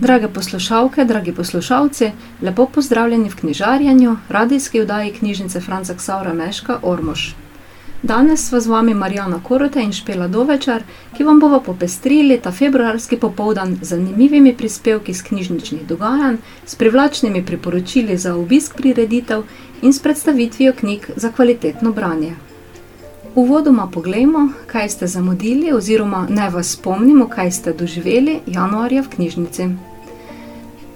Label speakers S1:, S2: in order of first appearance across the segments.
S1: Drage poslušalke, dragi poslušalci, lepo pozdravljeni v knjižarjenju, radijski oddaji knjižnice Franca Ksavra Meška Ormož. Danes sva z vami Marjana Korote in Špela Dovečar, ki vam bova popestrili ta februarski popoldan z zanimivimi prispevki iz knjižničnih dogajanj, s privlačnimi priporočili za obisk prireditev in s predstavitvijo knjig za kvalitetno branje. Uvodoma poglejmo, kaj ste zamudili oziroma naj vas spomnimo, kaj ste doživeli januarja v knjižnici.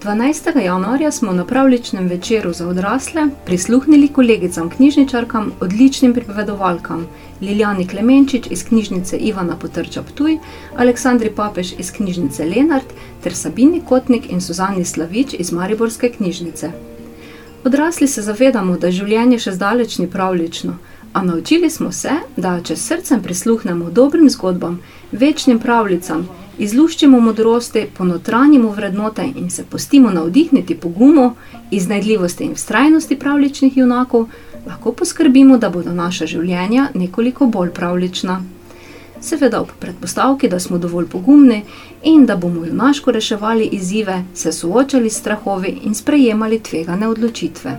S1: Dvanajstega januarja smo na pravljičnem večeru za odrasle prisluhnili kolegicam knjižničarkam, odličnim pripovedovalkam, Lilijani Klemenčič iz knjižnice Ivana Potrča Ptuj, Aleksandri Papež iz knjižnice Lenart ter Sabini Kotnik in Suzani Slavič iz Mariborske knjižnice. Odrasli se zavedamo, da življenje še zdaleč ni pravljično, a naučili smo se, da če srcem prisluhnemo dobrim zgodbam, večnim pravljicam, izluščimo modrosti, ponotranjimo vrednote in se pustimo navdihniti pogumu, iznajdljivosti in vztrajnosti pravljičnih junakov, lahko poskrbimo, da bodo naša življenja nekoliko bolj pravljična. Seveda ob predpostavki, da smo dovolj pogumni in da bomo junaško reševali izzive, se soočali s strahovi in sprejemali tvegane odločitve.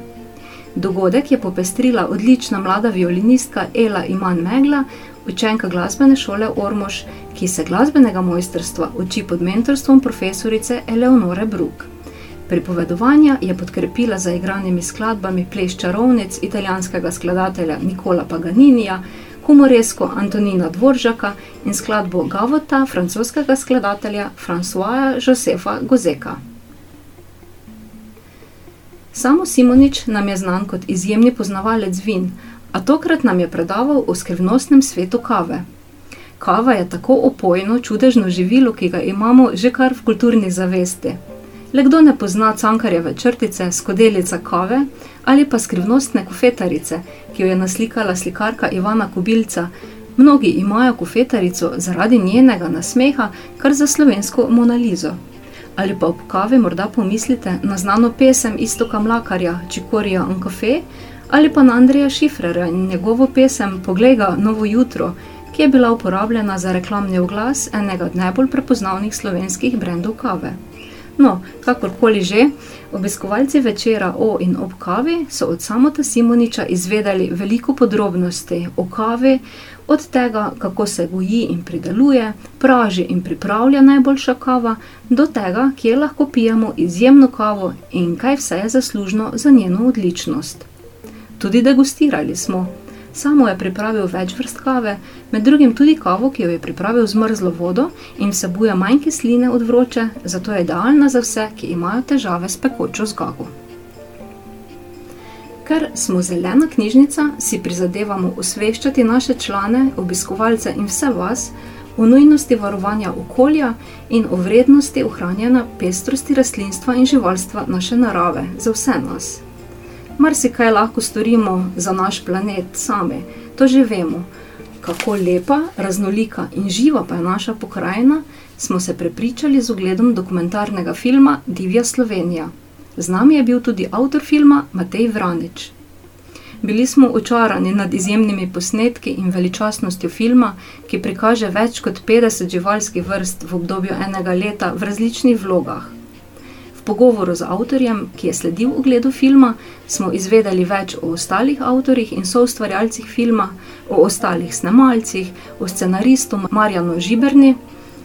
S1: Dogodek je popestrila odlična mlada violinistka Ela Iman Megla, učenka glasbene šole Ormož, ki se glasbenega mojstrstva uči pod mentorstvom profesorice Eleonore Bruk. Pripovedovanja je podkrepila z igranimi skladbami Pleš čarovnic italijanskega skladatelja Nikola Paganinija, humoresko Antonina Dvoržaka in skladbo Gavota francoskega skladatelja Françoisa Josefa Gozeka. Samo Simonič nam je znan kot izjemni poznavalec vin, a tokrat nam je predaval o skrivnostnem svetu kave. Kava je tako opojno, čudežno živilo, ki ga imamo že kar v kulturni zavesti. Le kdo ne pozna cankarjeve črtice, skodelica kave ali pa skrivnostne kofetarice, ki jo je naslikala slikarka Ivana Kubilca. Mnogi imajo kofetarico zaradi njenega nasmeha, kar za slovensko Monalizo. Ali pa ob kavi morda pomislite na znano pesem Istoka Mlakarja, Čikorija in kafe, ali pa na Andreja Šifrera in njegovo pesem Poglej ga, novo jutro, ki je bila uporabljena za reklamni oglas enega od najbolj prepoznavnih slovenskih brendov kave. No, kakorkoli že, obiskovalci večera o in ob kavi so od samota Simoniča izvedeli veliko podrobnosti o kavi, od tega, kako se goji in prideluje, praži in pripravlja najboljša kava, do tega, kje lahko pijemo izjemno kavo in kaj vse je zaslužno za njeno odličnost. Tudi degustirali smo. Samo je pripravil več vrst kave, med drugim tudi kavo, ki jo je pripravil z mrzlo vodo in vsebuje manj kisline od vroče, zato je idealna za vse, ki imajo težave s pekočo zgago. Ker smo zelena knjižnica, si prizadevamo osveščati naše člane, obiskovalce in vse vas o nujnosti varovanja okolja in o vrednosti ohranjanja pestrosti rastlinstva in živalstva naše narave za vse nas. Marsikaj lahko storimo za naš planet sami, to že vemo. Kako lepa, raznolika in živa pa je naša pokrajina, smo se prepričali z ogledom dokumentarnega filma Divja Slovenija. Z nami je bil tudi avtor filma Matej Vranič. Bili smo očarani nad izjemnimi posnetki in veličastnostjo filma, ki prikaže več kot 50 živalskih vrst v obdobju enega leta v različnih vlogah. V pogovoru z avtorjem, ki je sledil ogledu filma, smo izvedeli več o ostalih avtorjih in soustvarjalcih filma, o ostalih snemalcih, o scenaristu Marjanu Žiberni,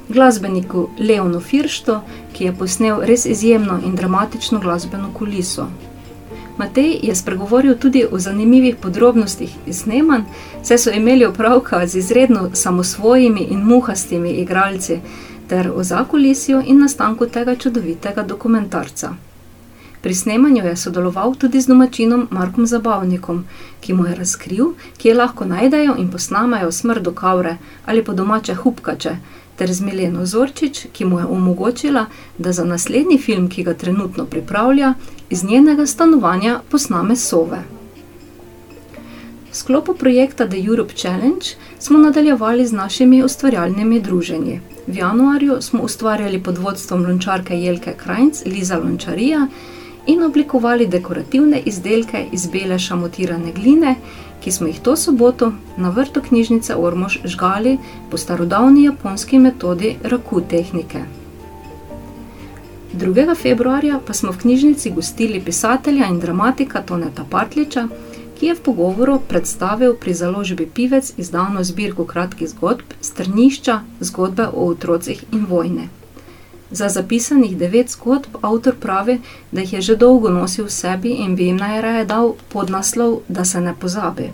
S1: glasbeniku Leonu Firšto, ki je posnel res izjemno in dramatično glasbeno kuliso. Matej je spregovoril tudi o zanimivih podrobnostih iz snemanj, saj so imeli opravka z izredno samosvojimi in muhastimi igralci, ter o zakulisju in nastanku tega čudovitega dokumentarca. Pri snemanju je sodeloval tudi z domačinom Markom Zabavnikom, ki mu je razkril, kje lahko najdejo in posnamajo smrdo kavre ali po domače hupkače, ter z Mileno Zorčič, ki mu je omogočila, da za naslednji film, ki ga trenutno pripravlja, iz njenega stanovanja posname sove. V sklopu projekta The Europe Challenge smo nadaljevali z našimi ustvarjalnimi druženji. V januarju smo ustvarjali pod vodstvom lončarke Jelke Krajnc Liza Lončarija in oblikovali dekorativne izdelke iz bele šamotirane gline, ki smo jih to soboto na vrtu knjižnice Ormož žgali po starodavni japonski metodi raku tehnike.
S2: 2. februarja pa smo v knjižnici gostili pisatelja in dramatika Toneta Partliča, ki je v pogovoru predstavil pri založbi Pivec izdano zbirko kratkih zgodb Strnišča zgodbe o otrocih in vojne. Za zapisanih devet zgodb avtor pravi, da jih je že dolgo nosil v sebi in bi jim najraje dal podnaslov, da se ne pozabi.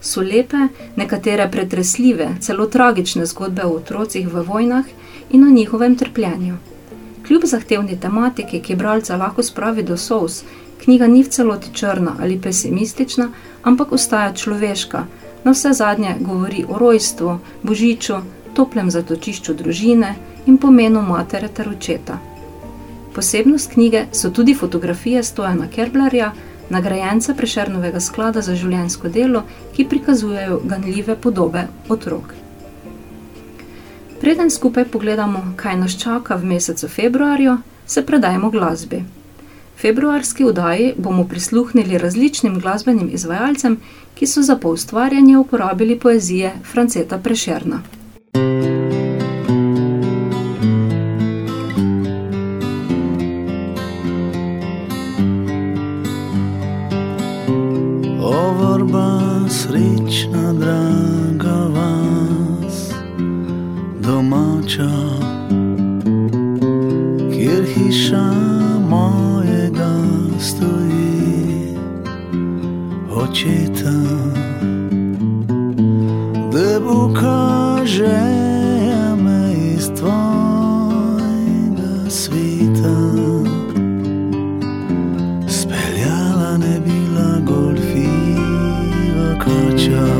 S2: So lepe, nekatere pretresljive, celo tragične zgodbe o otrocih v vojnah in o njihovem trpljenju. Kljub zahtevni tematiki, ki bralca lahko spravi do sous, knjiga ni v celoti črna ali pesimistična, ampak ostaja človeška. Na vse zadnje govori o rojstvu, božiču, toplem zatočišču družine in pomenu matere ter očeta. Posebnost knjige so tudi fotografije Stojana Kerblerja, nagrajenca Prešernovega sklada za življensko delo, ki prikazujejo ganljive podobe otrok. Preden skupaj pogledamo, kaj nas čaka v mesecu februarju, se predajmo glasbi. Februarski vdaji bomo prisluhnili različnim glasbenim izvajalcem, ki so za poustvarjanje uporabili poezije Franceta Prešerna.
S1: future.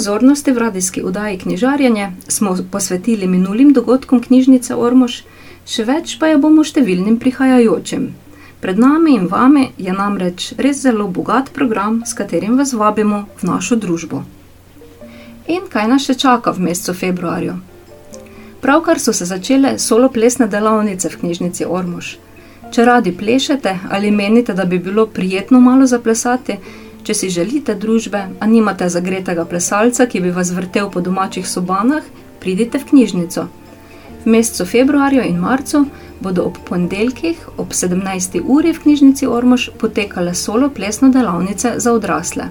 S1: pozornosti v radijski oddaji Knjižarjenje smo posvetili minulim dogodkom knjižnice Ormož, še več pa jo bomo številnim prihajajočim. Pred nami in vami je namreč res zelo bogat program, s katerim vas vabimo v našo družbo. In kaj nas še čaka v mesecu februarju? Pravkar so se začele solo plesne delavnice v knjižnici Ormož. Če radi plešete ali menite, da bi bilo prijetno malo zaplesati, Če si želite družbe, a nimate zagretega plesalca, ki bi vas vrtel po domačih sobanah, pridite v knjižnico. V mesecu februarju in marcu bodo ob ponedeljkih ob 17. uri v knjižnici Ormož potekale solo plesne delavnice za odrasle.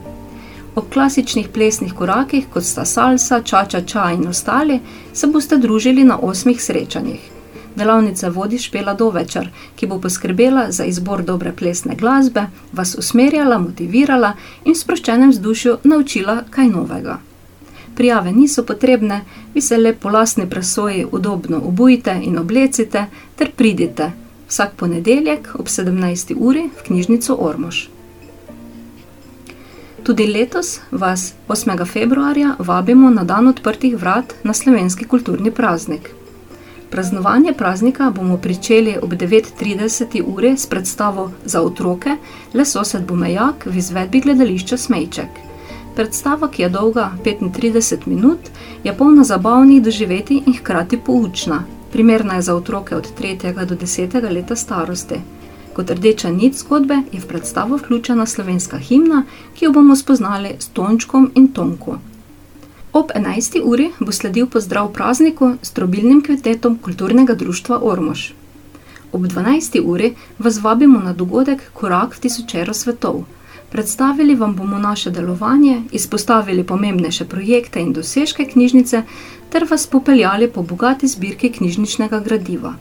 S1: Ob klasičnih plesnih korakih, kot sta salsa, čača, ča in ostali, se boste družili na osmih srečanjih. Delavnica vodi Špela Dovečer, ki bo poskrbela za izbor dobre plesne glasbe, vas usmerjala, motivirala in v sproščenem vzdušju naučila kaj novega. Prijave niso potrebne, vi se le po lastni presoji udobno obujte in oblecite ter pridite vsak ponedeljek ob 17. uri v knjižnico Ormož. Tudi letos vas 8. februarja vabimo na dan odprtih vrat na slovenski kulturni praznik. Praznovanje praznika bomo pričeli ob 9:30 uri s predstavo za otroke Le sosed Bumejak v izvedbi gledališča Smejček. Predstava, ki je dolga 35 minut, je polna zabavnih doživeti in hkrati poučna. Primerna je za otroke od 3. do 10. leta starosti. Kot rdeča nit zgodbe je v predstavo vključena slovenska himna, ki jo bomo spoznali s Tončkom in Tonko. Ob 11. uri bo sledil pozdrav prazniku s trobilnim kvintetom Kulturnega društva Ormož. Ob 12. uri vas vabimo na dogodek Korak v tisočero svetov. Predstavili vam bomo naše delovanje, izpostavili pomembnejše projekte in dosežke knjižnice ter vas popeljali po bogati zbirki knjižničnega gradiva.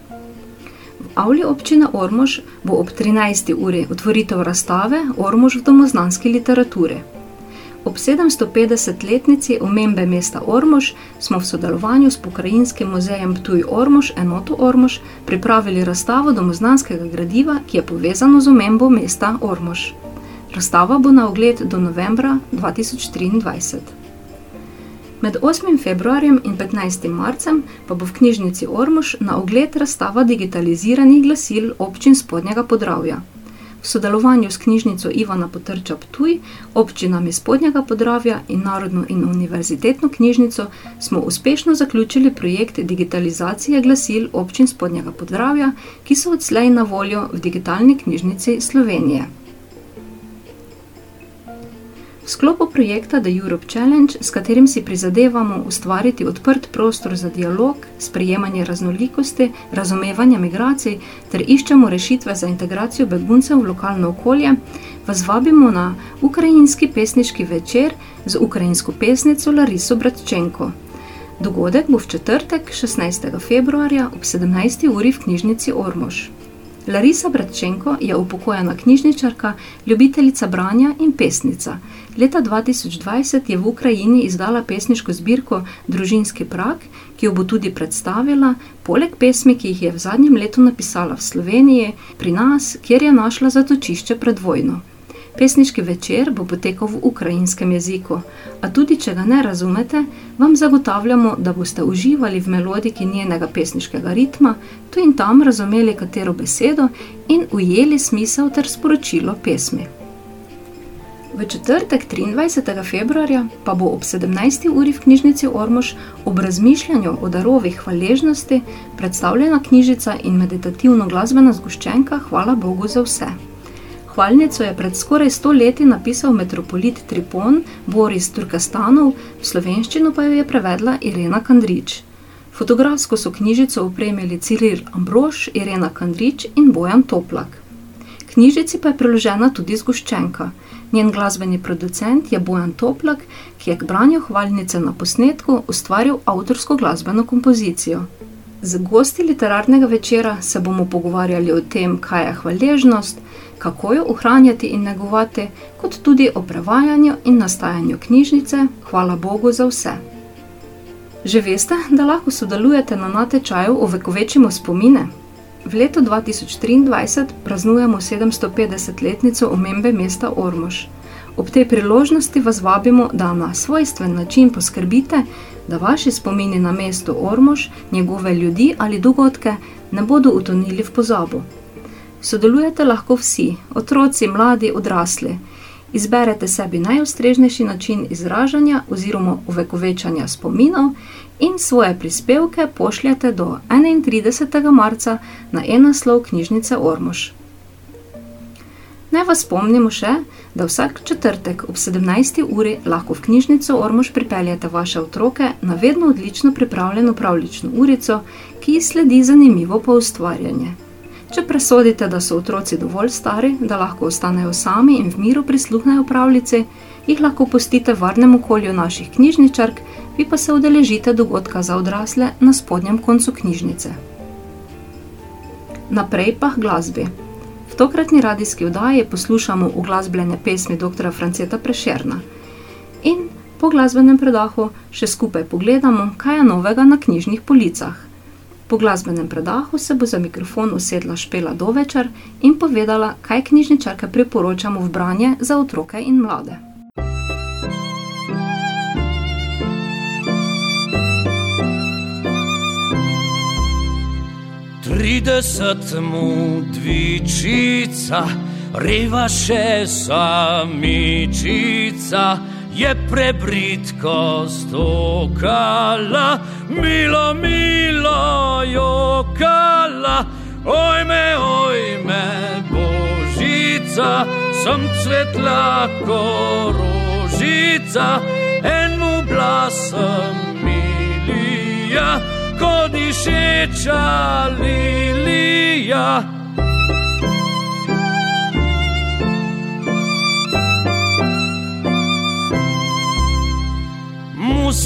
S1: V avli občine Ormož bo ob 13. uri otvoritev razstave Ormož v domoznanski literaturi. Ob 750-letnici omembe mesta Ormož smo v sodelovanju s pokrajinskim muzejem Ptuj Ormož, enoto Ormož, pripravili razstavo domoznanskega gradiva, ki je povezano z omembo mesta Ormož. Razstava bo na ogled do novembra 2023. Med 8. februarjem in 15. marcem pa bo v knjižnici Ormož na ogled razstava digitaliziranih glasil občin spodnjega podravja. V sodelovanju s knjižnico Ivana Potrča Ptuj, občinami spodnjega podravja in Narodno in univerzitetno knjižnico smo uspešno zaključili projekt digitalizacije glasil občin spodnjega podravja, ki so odslej na voljo v digitalni knjižnici Slovenije. V sklopu projekta The Europe Challenge, s katerim si prizadevamo ustvariti odprt prostor za dialog, sprejemanje raznolikosti, razumevanje migracij ter iščemo rešitve za integracijo beguncev v lokalno okolje, vas vabimo na ukrajinski pesniški večer z ukrajinsko pesnico Lariso Bratčenko. Dogodek bo v četrtek, 16. februarja ob 17. uri v knjižnici Ormož. Larisa Bratčenko je upokojena knjižničarka, ljubiteljica branja in pesnica. Leta 2020 je v Ukrajini izdala pesniško zbirko Družinski prak, ki jo bo tudi predstavila, poleg pesmi, ki jih je v zadnjem letu napisala v Sloveniji, pri nas, kjer je našla zatočišče pred vojno. Pesniški večer bo potekal v ukrajinskem jeziku, a tudi če ga ne razumete, vam zagotavljamo, da boste uživali v melodiki njenega pesniškega ritma, tu in tam razumeli katero besedo in ujeli smisel ter sporočilo pesmi. V četrtek 23. februarja pa bo ob 17. uri v knjižnici Ormož ob razmišljanju o darovih hvaležnosti predstavljena knjižica in meditativno glasbena zgoščenka Hvala Bogu za vse. Hvalnico je pred skoraj sto leti napisal metropolit Tripon Boris Turkastanov, v slovenščino pa jo je prevedla Irena Kandrič. Fotografsko so knjižico opremili Ciril Ambrož, Irena Kandrič in Bojan Toplak. Knjižici pa je priložena tudi zgoščenka. Njen glasbeni producent je Bojan Toplak, ki je k branju hvalnice na posnetku ustvaril avtorsko glasbeno kompozicijo. Z gosti literarnega večera se bomo pogovarjali o tem, kaj je hvaležnost, kako jo ohranjati in negovati, kot tudi o prevajanju in nastajanju knjižnice. Hvala Bogu za vse. Že veste, da lahko sodelujete na natečaju o vekovečjemu spomine? V letu 2023 praznujemo 750-letnico omembe mesta Ormož. Ob tej priložnosti vas vabimo, da na svojstven način poskrbite, da vaši spomini na mesto Ormož, njegove ljudi ali dogodke ne bodo utonili v pozabo. Sodelujete lahko vsi, otroci, mladi, odrasli. Izberete sebi najustreznejši način izražanja oziroma uvekovečanja spominov in svoje prispevke pošljete do 31. marca na e-naslov knjižnice Ormož. Naj vas spomnimo še, da vsak četrtek ob 17. uri lahko v knjižnico Ormož pripeljete vaše otroke na vedno odlično pripravljeno pravlično urico, ki sledi zanimivo pa ustvarjanje. Če presodite, da so otroci dovolj stari, da lahko ostanejo sami in v miru prisluhnejo pravljici, jih lahko pustite v varnem okolju naših knjižničark, vi pa se udeležite dogodka za odrasle na spodnjem koncu knjižnice. Naprej pa glasbi. V tokratni radijski oddaji poslušamo uglasbljene pesmi dr. Franceta Prešerna. In po glasbenem predahu še skupaj pogledamo, kaj je novega na knjižnih policah. Po glasbenem predahu se bo za mikrofon usedla Špela Dovečer in povedala, kaj knjižničarke priporočamo v branje za otroke in mlade.
S3: Trideset mu dvičica, reva še samičica je prebritko stokala, milo, milo, jokala, ojme, ojme, božica, sem svetla korožica, enu blasem milija, kot išeča lilija.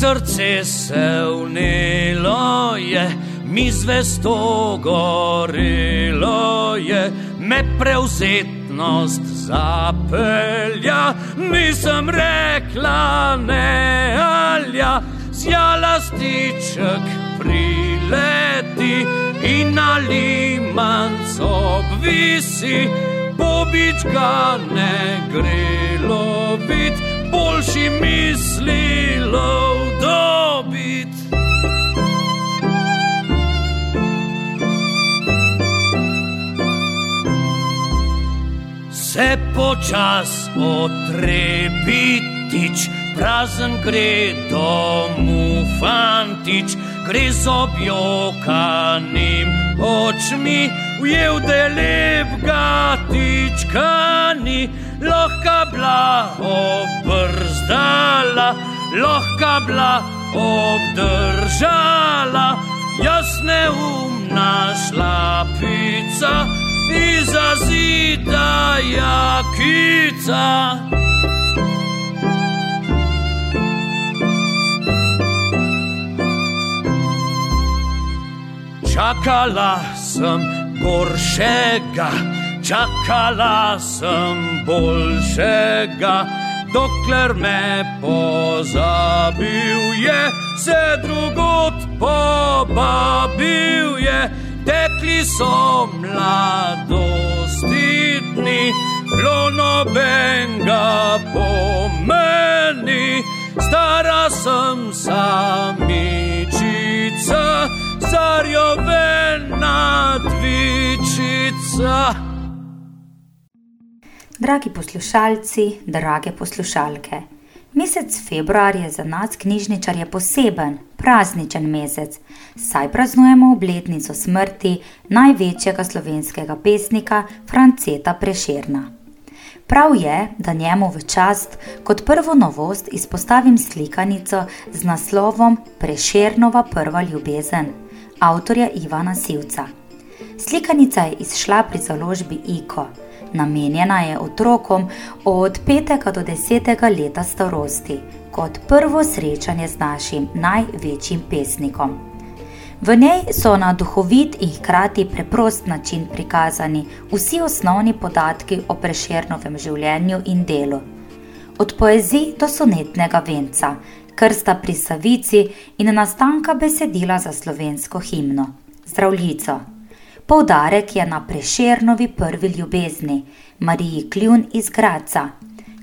S3: Srce se vnelo je, mi zvesto gorilo je, me prevzetnost zapelja, nisem rekla ne alja, zjala stiček prileti in na limanc obvisi, pobička ne gre loviti boljši mislilo dobit. Se počas otrebitič, prazen gre domu fantič, gre z objokanim očmi, ujel deleb gatičkani lahko bila obrzdala, lahko bila obdržala, jasne umna šlapica, izazida jakica. Čakala sem goršega, čakala sem boljšega, dokler me pozabil je, se drugot pobabil je, tekli so mladosti dni, bilo nobenega pomeni, stara sem samičica. Zarjovena dvičica.
S4: Dragi poslušalci, drage poslušalke, mesec februar je za nas, knjižničarje, poseben, prazničen mesec, saj praznujemo obletnico smrti največjega slovenskega pesnika Franceta Prešerna. Prav je, da njemu v čast kot prvo novost izpostavim slikanico z naslovom Prešernova prva ljubezen avtorja Ivana Sivca. Slikanica je izšla pri založbi Iko. Namenjena je otrokom od 5. do 10. leta starosti, kot prvo srečanje z našim največjim pesnikom. V njej so na duhovit in hkrati preprost način prikazani vsi osnovni podatki o prešernovem življenju in delu. Od poezije do sonetnega venca, krsta pri Savici in nastanka besedila za slovensko himno Zdravljico. Poudarek je na prešernovi prvi ljubezni, Mariji Kljun iz Graca,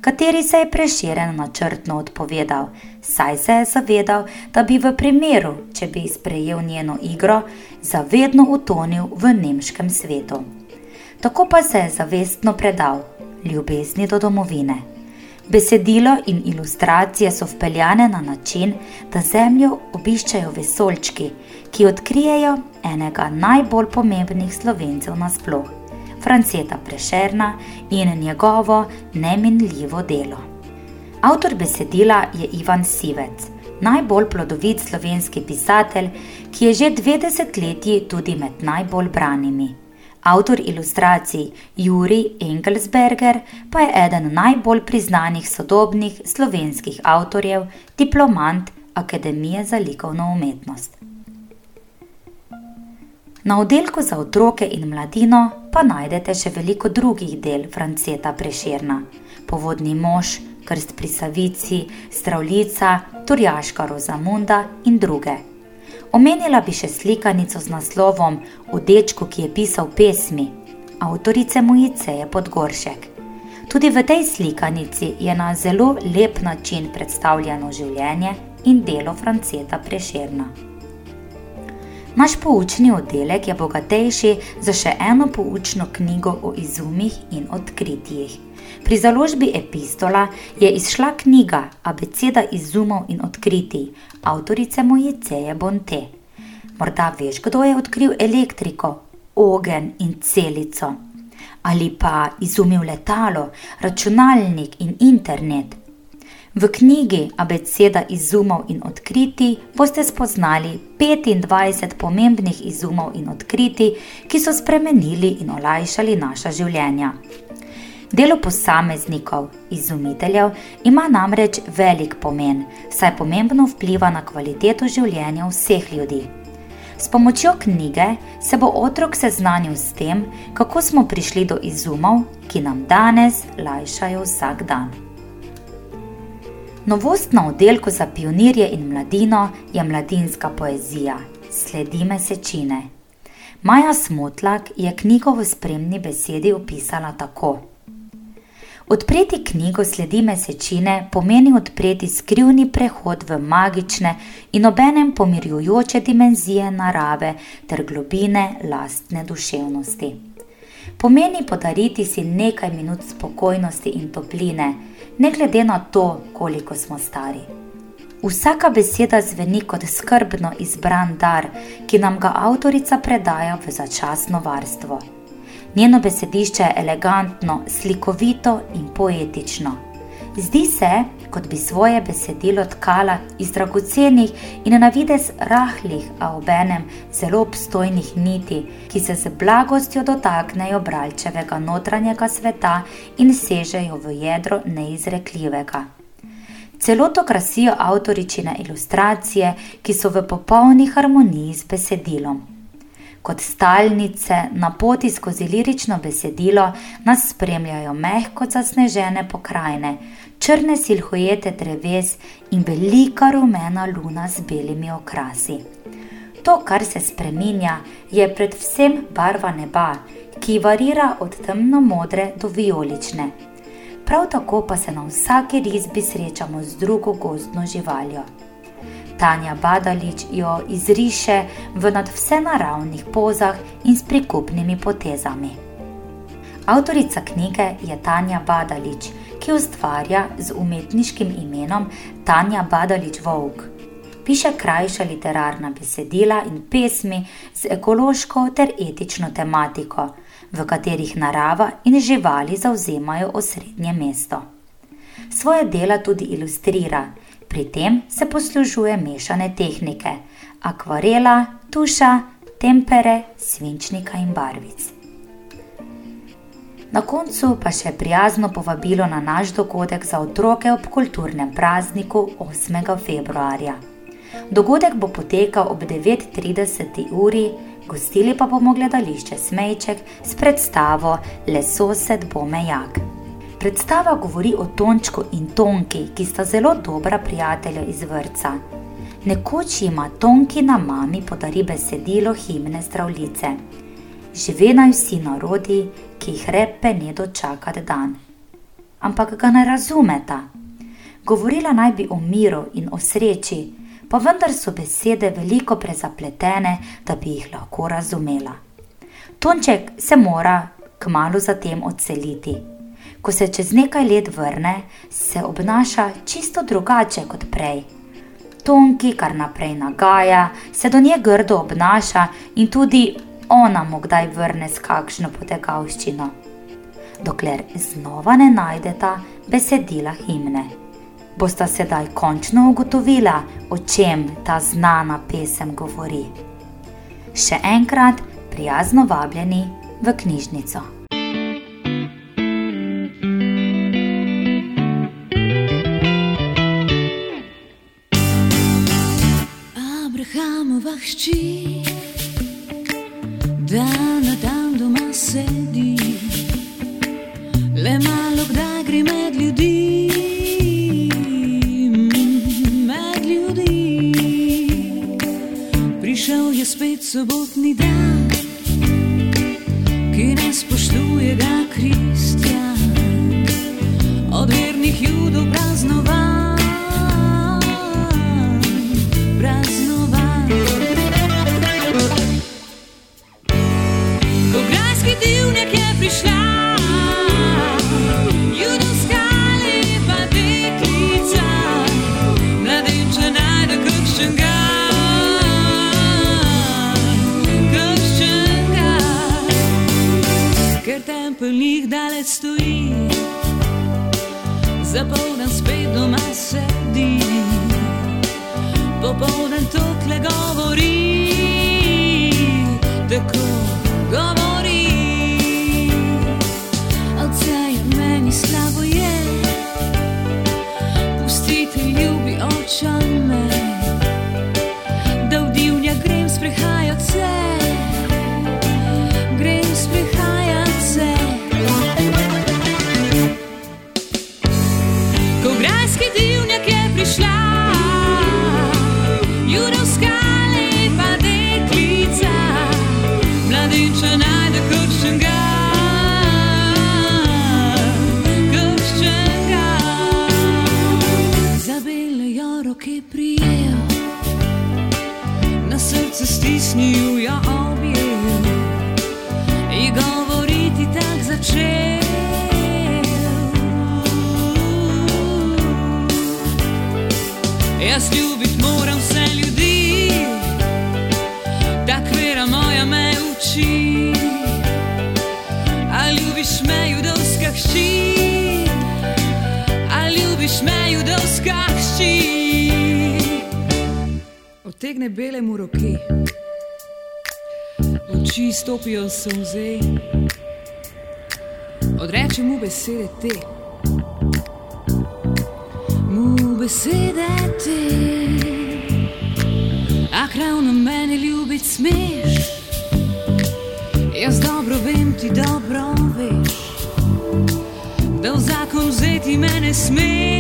S4: kateri se je prešeren načrtno odpovedal, saj se je zavedal, da bi v primeru, če bi sprejel njeno igro, zavedno utonil v nemškem svetu. Tako pa se je zavestno predal ljubezni do domovine. Besedilo in ilustracije so vpeljane na način, da zemljo obiščajo vesolčki, ki odkrijejo enega najbolj pomembnih slovencev nasploh, Franceta Prešerna in njegovo neminljivo delo. Avtor besedila je Ivan Sivec, najbolj plodovit slovenski pisatelj, ki je že dve desetletji tudi med najbolj branimi. Avtor ilustracij Juri Engelsberger pa je eden najbolj priznanih sodobnih slovenskih avtorjev, diplomant Akademije za likovno umetnost. Na oddelku za otroke in mladino pa najdete še veliko drugih del Franceta Preširna: Povodni mož, Krst pri Savici, Stravljica, Turjaška Rozamunda in druge. Omenila bi še slikanico z naslovom O dečku, ki je pisal pesmi, avtorice Mojice je Podgoršek. Tudi v tej slikanici je na zelo lep način predstavljeno življenje in delo Franceta Prešerna. Naš poučni oddelek je bogatejši za še eno poučno knjigo o izumih in odkritjih. Pri založbi Epistola je izšla knjiga Abeceda izumov in odkritij avtorice Mojiceje Bonte. Morda veš, kdo je odkril elektriko, ogen in celico, ali pa izumil letalo, računalnik in internet. V knjigi Abeceda izumov in odkritij boste spoznali 25 pomembnih izumov in odkritij, ki so spremenili in olajšali naša življenja. Delo posameznikov, izumiteljev, ima namreč velik pomen, saj pomembno vpliva na kvaliteto življenja vseh ljudi. S pomočjo knjige se bo otrok seznanil s tem, kako smo prišli do izumov, ki nam danes lajšajo vsak dan. Novost na oddelku za pionirje in mladino je mladinska poezija, sledi mesečine. Maja Smotlak je knjigo v spremni besedi opisala tako. Odpreti knjigo sledi mesečine pomeni odpreti skrivni prehod v magične in obenem pomirjujoče dimenzije narave ter globine lastne duševnosti. Pomeni podariti si nekaj minut spokojnosti in topline, ne glede na to, koliko smo stari. Vsaka beseda zveni kot skrbno izbran dar, ki nam ga avtorica predaja v začasno varstvo. Njeno besedišče je elegantno, slikovito in poetično. Zdi se, kot bi svoje besedilo tkala iz dragocenih in na vides rahlih, a obenem zelo obstojnih niti, ki se z blagostjo dotaknejo bralčevega notranjega sveta in sežejo v jedro neizrekljivega. Celoto krasijo avtoričine ilustracije, ki so v popolni harmoniji s besedilom kot stalnice na poti skozi lirično besedilo nas spremljajo mehko zasnežene pokrajine, črne silhujete dreves in velika rumena luna z belimi okrasi. To, kar se spreminja, je predvsem barva neba, ki varira od temno modre do vijolične. Prav tako pa se na vsaki risbi srečamo z drugo gozdno živaljo. Tanja Badalič jo izriše v nadvse naravnih pozah in s prikupnimi potezami. Avtorica knjige je Tanja Badalič, ki ustvarja z umetniškim imenom Tanja Badalič Vogue. Piše krajša literarna besedila in pesmi z ekološko ter etično tematiko, v katerih narava in živali zauzemajo osrednje mesto. Svoje dela tudi ilustrira Pri tem se poslužuje mešane tehnike: akvarela, tuša, tempere, svinčnika in barvic. Na koncu pa še prijazno povabilo na naš dogodek za otroke ob kulturnem prazniku 8. februarja. Dogodek bo potekal ob 9:30 uri, gostili pa bomo gledališče Smejček s predstavo Lesosed bo mejak. Predstava govori o Tončku in Tonki, ki sta zelo dobra prijatelja iz vrca. Nekoč jima Tonkina mami podari besedilo himne zdravljice. Žive naj vsi narodi, ki jih repe ne dočakati dan. Ampak ga ne razumeta. Govorila naj bi o miru in o sreči, pa vendar so besede veliko prezapletene, da bi jih lahko razumela. Tonček se mora kmalo zatem odseliti. Ko se čez nekaj let vrne, se obnaša čisto drugače kot prej. Tonki kar naprej nagaja, se do nje grdo obnaša in tudi ona mu kdaj vrne s kakšno potegavščino, dokler znova ne najdeta besedila himne. Bosta sedaj končno ugotovila, o čem ta znana pesem govori. Še enkrat prijazno vabljeni v knjižnico.
S5: Hči, da na dan doma sedi, le malo kdaj gre med ljudi. Med ljudi. Prišel je spet sobotni stopijo solze, odreče mu besede te. Mu besede te. Ah, ravno meni ljubit smeš, jaz dobro vem, ti dobro veš, da v zakon vzeti mene smeš,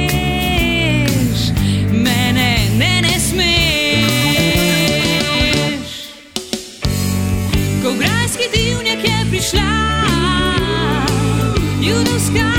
S5: You the sky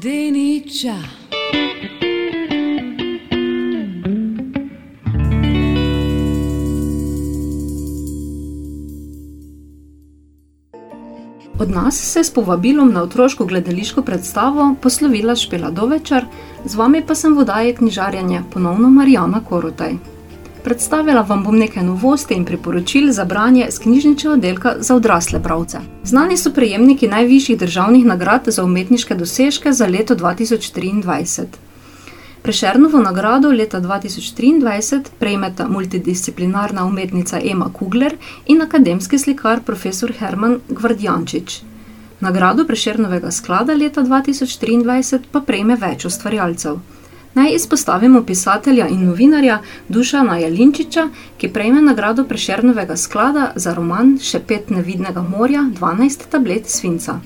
S5: priča.
S1: Od nas se je s povabilom na otroško gledališko predstavo poslovila Špela Dovečar, z vami pa sem vodaje knjižarjenja ponovno Marijana Korotaj. Predstavila vam bom nekaj novosti in priporočil za branje z knjižničnega oddelka za odrasle bralce. Znani so prejemniki najvišjih državnih nagrad za umetniške dosežke za leto 2023. Prešernovo nagrado leta 2023 prejmeta multidisciplinarna umetnica Ema Kugler in akademski slikar profesor Herman Gvardjančič. Nagrado Prešernovega sklada leta 2023 pa prejme več ustvarjalcev. Naj izpostavimo pisatelja in novinarja Dušana Jalinčiča, ki prejme nagrado Prešernovega sklada za roman Šepet nevidnega morja 12 tablet svinca.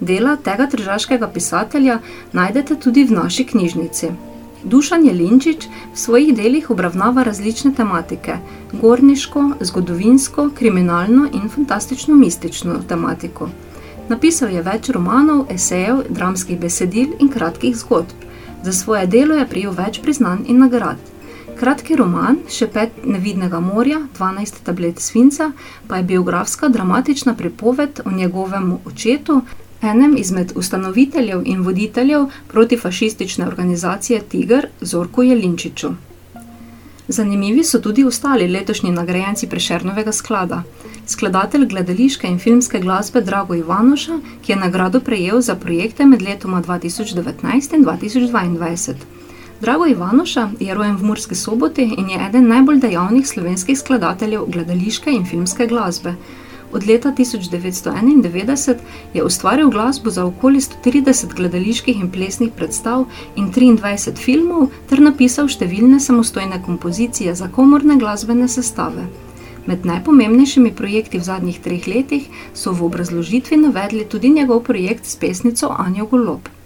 S1: Dela tega tržaškega pisatelja najdete tudi v naši knjižnici. Dušan Jelinčič v svojih delih obravnava različne tematike: gorniško, zgodovinsko, kriminalno in fantastično-mistično tematiko. Napisal je več romanov, esejev, dramskih besedil in kratkih zgodb. Za svoje delo je prejel več priznanj in nagrad. Kratki roman Šepet nevidnega morja, 12 tablet svinca, pa je biografska dramatična pripoved o njegovem očetu, enem izmed ustanoviteljev in voditeljev protifašistične organizacije Tiger, Zorku Jelinčiču. Zanimivi so tudi ostali letošnji nagrajenci Prešernovega sklada. Skladatelj gledališke in filmske glasbe Drago Ivanoša, ki je nagrado prejel za projekte med letoma 2019 in 2022. Drago Ivanoša je rojen v Murski soboti in je eden najbolj dejavnih slovenskih skladateljev gledališke in filmske glasbe. Od leta 1991 je ustvaril glasbo za okoli 130 gledaliških in plesnih predstav in 23 filmov, ter napisal številne samostojne kompozicije za komorne glasbene sestave. Med najpomembnejšimi projekti v zadnjih treh letih so v obrazložitvi navedli tudi njegov projekt s pesnico Anjo Golob.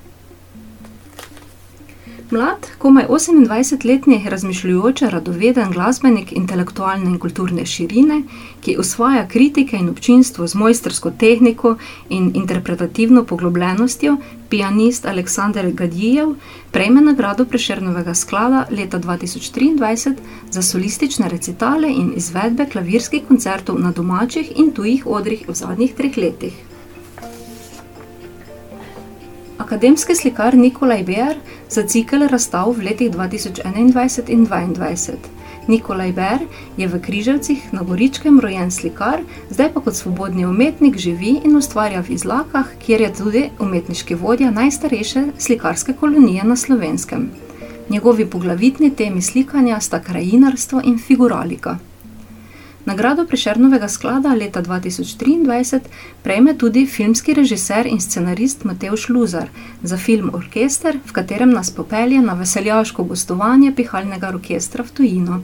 S1: Mlad, komaj 28-letni razmišljujoči, radoveden glasbenik intelektualne in kulturne širine, ki usvaja kritike in občinstvo z mojstrsko tehniko in interpretativno poglobljenostjo, pianist Aleksandr Gadijev prejme nagrado Prešernovega sklada leta 2023 za solistične recitale in izvedbe klavirskih koncertov na domačih in tujih odrih v zadnjih treh letih. Akademski slikar Nikolaj Ber za cikel razstav v letih 2021 in 2022. Nikolaj Ber je v Križevcih na Goričkem rojen slikar, zdaj pa kot svobodni umetnik živi in ustvarja v Izlakah, kjer je tudi umetniški vodja najstarejše slikarske kolonije na slovenskem. Njegovi poglavitni temi slikanja sta krajinarstvo in figuralika. Nagrado Prešernovega sklada leta 2023 prejme tudi filmski režiser in scenarist Mateusz Luzar za film Orkester, v katerem nas popelje na veseljaško gostovanje pihalnega orkestra v tujino.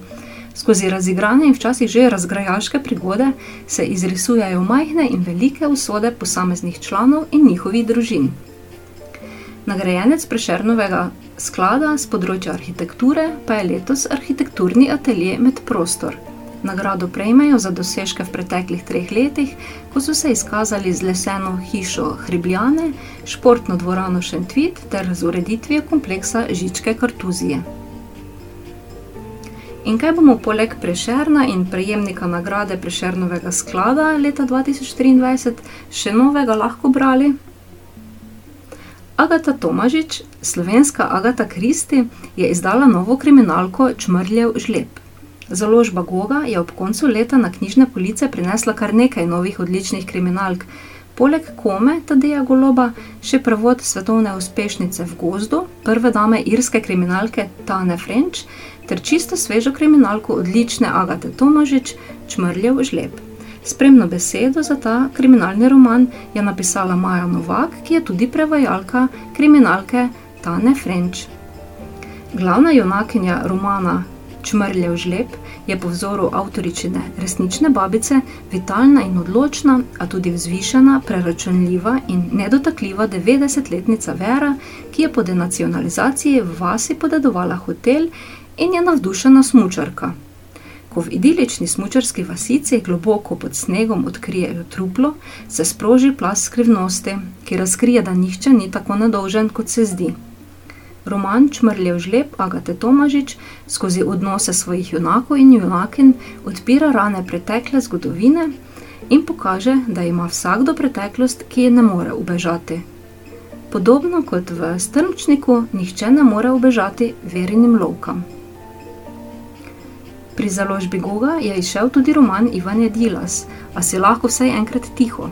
S1: Skozi razigrane in včasih že razgrajaške prigode se izrisujejo majhne in velike usode posameznih članov in njihovih družin. Nagrajenec Prešernovega sklada z področja arhitekture pa je letos arhitekturni atelje Med prostor. Nagrado prejmejo za dosežke v preteklih treh letih, ko so se izkazali z leseno hišo Hribljane, športno dvorano Šentvit ter z ureditvijo kompleksa Žičke Kartuzije. In kaj bomo poleg Prešerna in prejemnika nagrade Prešernovega sklada leta 2023 še novega lahko brali? Agata Tomažič, slovenska Agata Kristi, je izdala novo kriminalko Čmrljev žleb. Založba Goga je ob koncu leta na knjižne police prinesla kar nekaj novih odličnih kriminalk. Poleg Kome Tadeja Goloba še prevod svetovne uspešnice v gozdu, prve dame irske kriminalke Tane French ter čisto svežo kriminalko odlične Agate Tomažič Čmrljev žleb. Spremno besedo za ta kriminalni roman je napisala Maja Novak, ki je tudi prevajalka kriminalke Tane French. Glavna junakinja romana Čmrljev žleb je po vzoru avtoričine resnične babice vitalna in odločna, a tudi vzvišena, preračunljiva in nedotakljiva 90-letnica Vera, ki je po denacionalizaciji v vasi podedovala hotel in je navdušena smučarka. Ko v idilični smučarski vasici globoko pod snegom odkrijejo truplo, se sproži plas skrivnosti, ki razkrije, da nihče ni tako nedolžen, kot se zdi. Roman Čmrljev žleb Agate Tomažič skozi odnose svojih junakov in junakin odpira rane pretekle zgodovine in pokaže, da ima vsakdo preteklost, ki je ne more ubežati. Podobno kot v strmčniku, nihče ne more ubežati verinim lovkam. Pri založbi Goga je izšel tudi roman Ivanje Dilas, a si lahko vsaj enkrat tiho.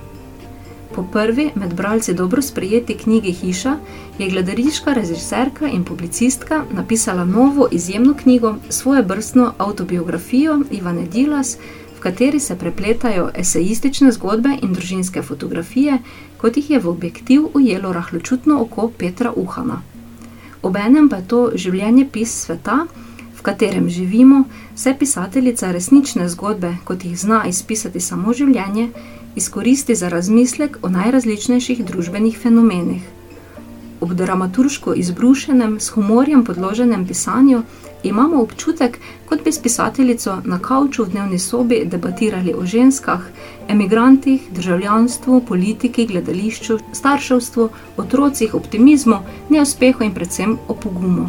S1: Po prvi, med bralci dobro sprejeti knjigi Hiša, je gledališka režiserka in publicistka napisala novo izjemno knjigo, svojo brstno avtobiografijo Ivane Dilas, v kateri se prepletajo esejistične zgodbe in družinske fotografije, kot jih je v objektiv ujelo rahločutno oko Petra Uhana. Obenem pa je to življenje pis sveta, v katerem živimo, vse pisateljica resnične zgodbe, kot jih zna izpisati samo življenje, izkoristi za razmislek o najrazličnejših družbenih fenomenih. Ob dramaturško izbrušenem, s humorjem podloženem pisanju imamo občutek, kot bi s pisateljico na kavču v dnevni sobi debatirali o ženskah, emigrantih, državljanstvu, politiki, gledališču, starševstvu, otrocih, optimizmu, neuspehu in predvsem o pogumu.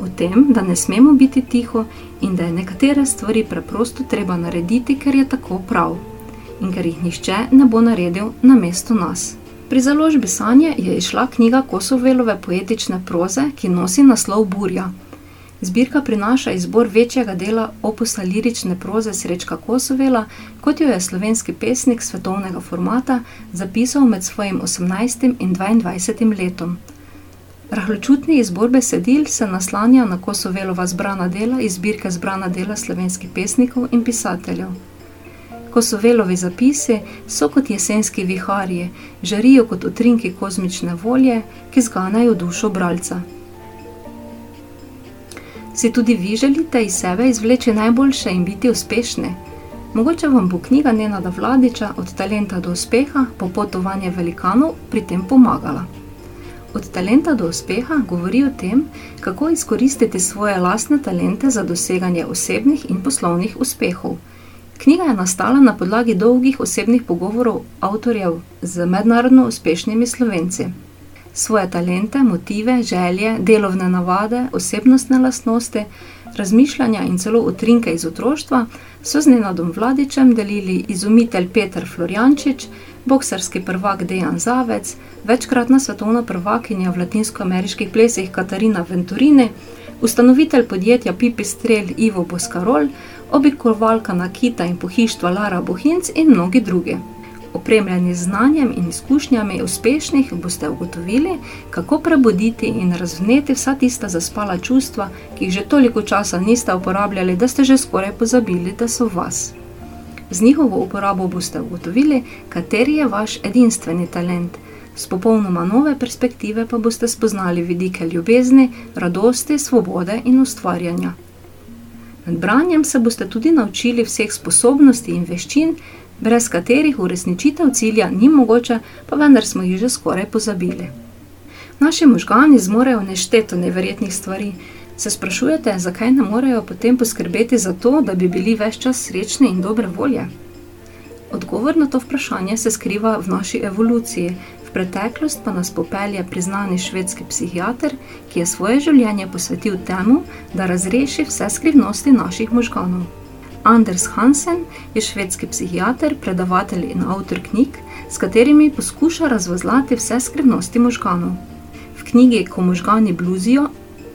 S1: O tem, da ne smemo biti tiho in da je nekatere stvari preprosto treba narediti, ker je tako prav in ker jih nihče ne bo naredil na mesto nas. Pri založbi Sanje je izšla knjiga Kosovelove poetične proze, ki nosi naslov Burja. Zbirka prinaša izbor večjega dela opusa lirične proze Srečka Kosovela, kot jo je slovenski pesnik svetovnega formata zapisal med svojim 18. in 22. letom. Rahločutni izbor besedil se naslanja na Kosovelova zbrana dela iz zbirke zbrana dela slovenskih pesnikov in pisateljev. Kosovelovi zapisi so kot jesenski viharji, žarijo kot utrinki kozmične volje, ki zganajo dušo bralca. Si tudi vi želite iz sebe izvleči najboljše in biti uspešni? Mogoče vam bo knjiga Nenada Vladiča Od talenta do uspeha, popotovanje velikanov, pri tem pomagala. Od talenta do uspeha govori o tem, kako izkoristiti svoje lastne talente za doseganje osebnih in poslovnih uspehov. Knjiga je nastala na podlagi dolgih osebnih pogovorov avtorjev z mednarodno uspešnimi slovenci. Svoje talente, motive, želje, delovne navade, osebnostne lastnosti, razmišljanja in celo utrinke iz otroštva so z Nenadom Vladičem delili izumitelj Peter Florjančič, boksarski prvak Dejan Zavec, večkratna svetovna prvakinja v latinskoameriških plesih Katarina Venturini, ustanovitelj podjetja Pipistrel Ivo Boskarol, oblikovalka nakita in pohištva Lara Bohinc in mnogi drugi. Opremljeni z znanjem in izkušnjami uspešnih, boste ugotovili, kako prebuditi in razvneti vsa tista zaspala čustva, ki jih že toliko časa niste uporabljali, da ste že skoraj pozabili, da so vas. Z njihovo uporabo boste ugotovili, kateri je vaš edinstveni talent. Z popolnoma nove perspektive pa boste spoznali vidike ljubezni, radosti, svobode in ustvarjanja. Med branjem se boste tudi naučili vseh sposobnosti in veščin, brez katerih uresničitev cilja ni mogoče, pa vendar smo jih že skoraj pozabili. Naši možgani zmorejo nešteto neverjetnih stvari. Se sprašujete, zakaj ne morejo potem poskrbeti za to, da bi bili več čas srečni in dobre volje? Odgovor na to vprašanje se skriva v naši evoluciji, preteklost pa nas popelje priznani švedski psihiater, ki je svoje življenje posvetil temu, da razreši vse skrivnosti naših možganov. Anders Hansen je švedski psihiater, predavatelj in avtor knjig, s katerimi poskuša razvozlati vse skrivnosti možganov. V knjigi Ko možgani bluzijo,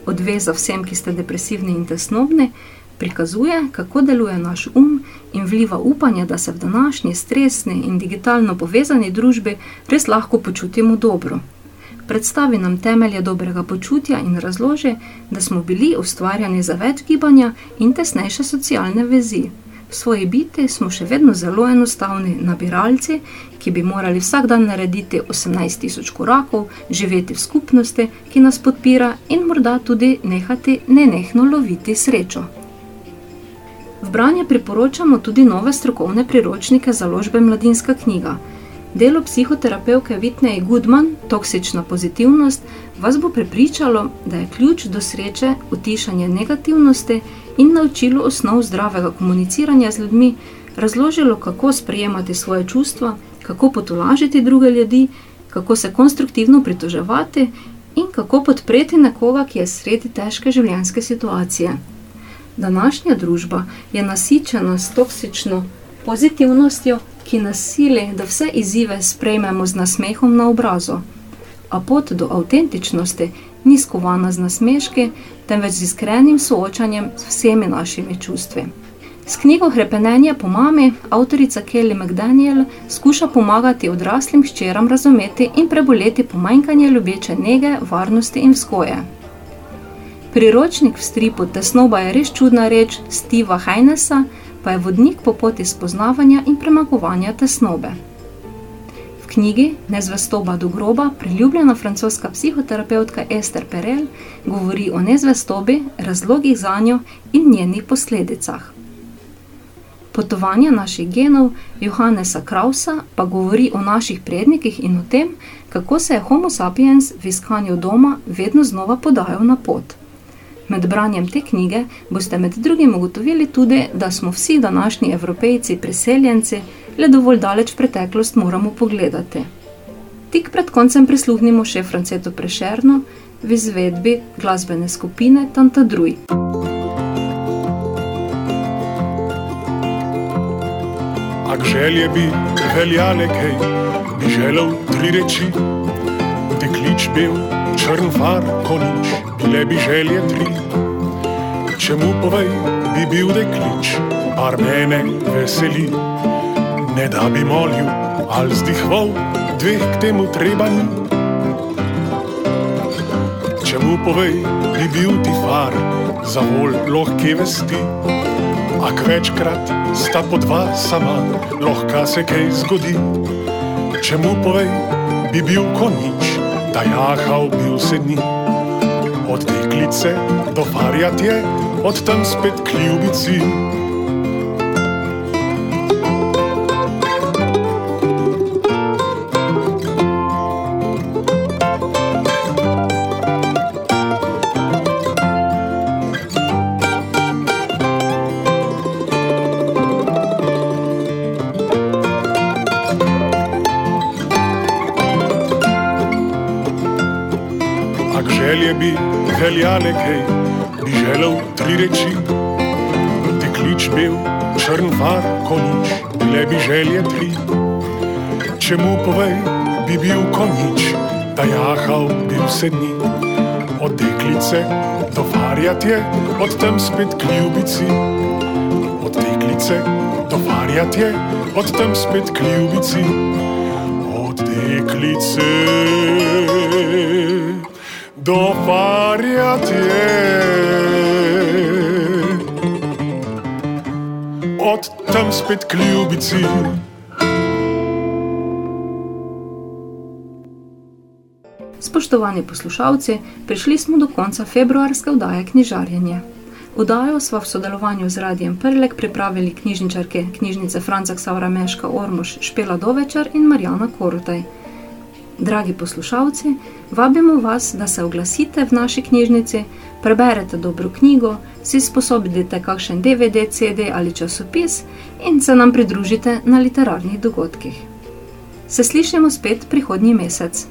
S1: odveza vsem, ki ste depresivni in tesnobni, prikazuje, kako deluje naš um in vliva upanje, da se v današnji stresni in digitalno povezani družbi res lahko počutimo dobro. Predstavi nam temelje dobrega počutja in razloži, da smo bili ustvarjeni za več gibanja in tesnejše socialne vezi. V svoji biti smo še vedno zelo enostavni nabiralci, ki bi morali vsak dan narediti 18.000 korakov, živeti v skupnosti, ki nas podpira in morda tudi nehati nenehno loviti srečo. V branje priporočamo tudi nove strokovne priročnike založbe Mladinska knjiga. Delo psihoterapevke Vitneje Goodman, Toksična pozitivnost, vas bo prepričalo, da je ključ do sreče utišanje negativnosti in naučilo osnov zdravega komuniciranja z ljudmi, razložilo, kako sprejemati svoje čustva, kako potolažiti druge ljudi, kako se konstruktivno pritoževati in kako podpreti nekoga, ki je sredi težke življenjske situacije. Današnja družba je nasičena s toksično pozitivnostjo, ki nas sili, da vse izzive sprejmemo z nasmehom na obrazu. A pot do avtentičnosti ni skovana z nasmeški, temveč z iskrenim soočanjem s vsemi našimi čustvi. S knjigo Hrepenenje po mami avtorica Kelly McDaniel skuša pomagati odraslim hčeram razumeti in preboleti pomanjkanje ljubeče nege, varnosti in vzgoje. Priročnik v stripu Tesnoba je res čudna reč Steva Heinesa, pa je vodnik po poti spoznavanja in premagovanja tesnobe. V knjigi Nezvestoba do groba priljubljena francoska psihoterapeutka Esther Perel govori o nezvestobi, razlogih za njo in njenih posledicah. Potovanja naših genov Johannesa Krausa pa govori o naših prednikih in o tem, kako se je Homo sapiens v iskanju doma vedno znova podajal na pot. Med branjem te knjige boste med drugim ugotovili tudi, da smo vsi današnji evropejci priseljenci, le dovolj daleč preteklost moramo pogledati. Tik pred koncem prisluhnimo še Francetu Prešerno v izvedbi glasbene skupine Tanta Druj.
S6: Ak želje bi veljale kaj, bi želel tri reči. Deklič bil črn far, konič, bile bi želje tri. Čemu povej, bi bil deklič, par mene veseli. Ne da bi molil, ali zdihval, dveh k temu treba ni. Čemu povej, bi bil ti far, za vol lahke vesti. Ak večkrat sta po dva sama, lahko se kaj zgodi. Čemu povej, bi bil konič, da jahal bi vse dni. Od deklice do farjatje, od tam spet kljubici. Ak želje bi veljale kaj, bi želel tri reči. Deklič bil črn far, konič, bile bi želje tri. Čemu povej, bi bil konič, da jahal bi vse dni. Od deklice do farjatje, od tam spet k ljubici. Od deklice do farjatje, od tam spet k ljubici. Od deklice do farjatje. Od tam spet k ljubici.
S1: Spoštovani poslušalci, prišli smo do konca februarske vdaje Knjižarjenje. Vdajo sva v sodelovanju z Radijem Prlek pripravili knjižničarke knjižnice Franca Ksaura Meška Ormož Špela Dovečar in Marjana Korutaj. Dragi poslušalci, vabimo vas, da se oglasite v naši knjižnici, preberete dobro knjigo, si sposobite kakšen DVD, CD ali časopis in se nam pridružite na literarnih dogodkih. Se slišimo spet prihodnji mesec.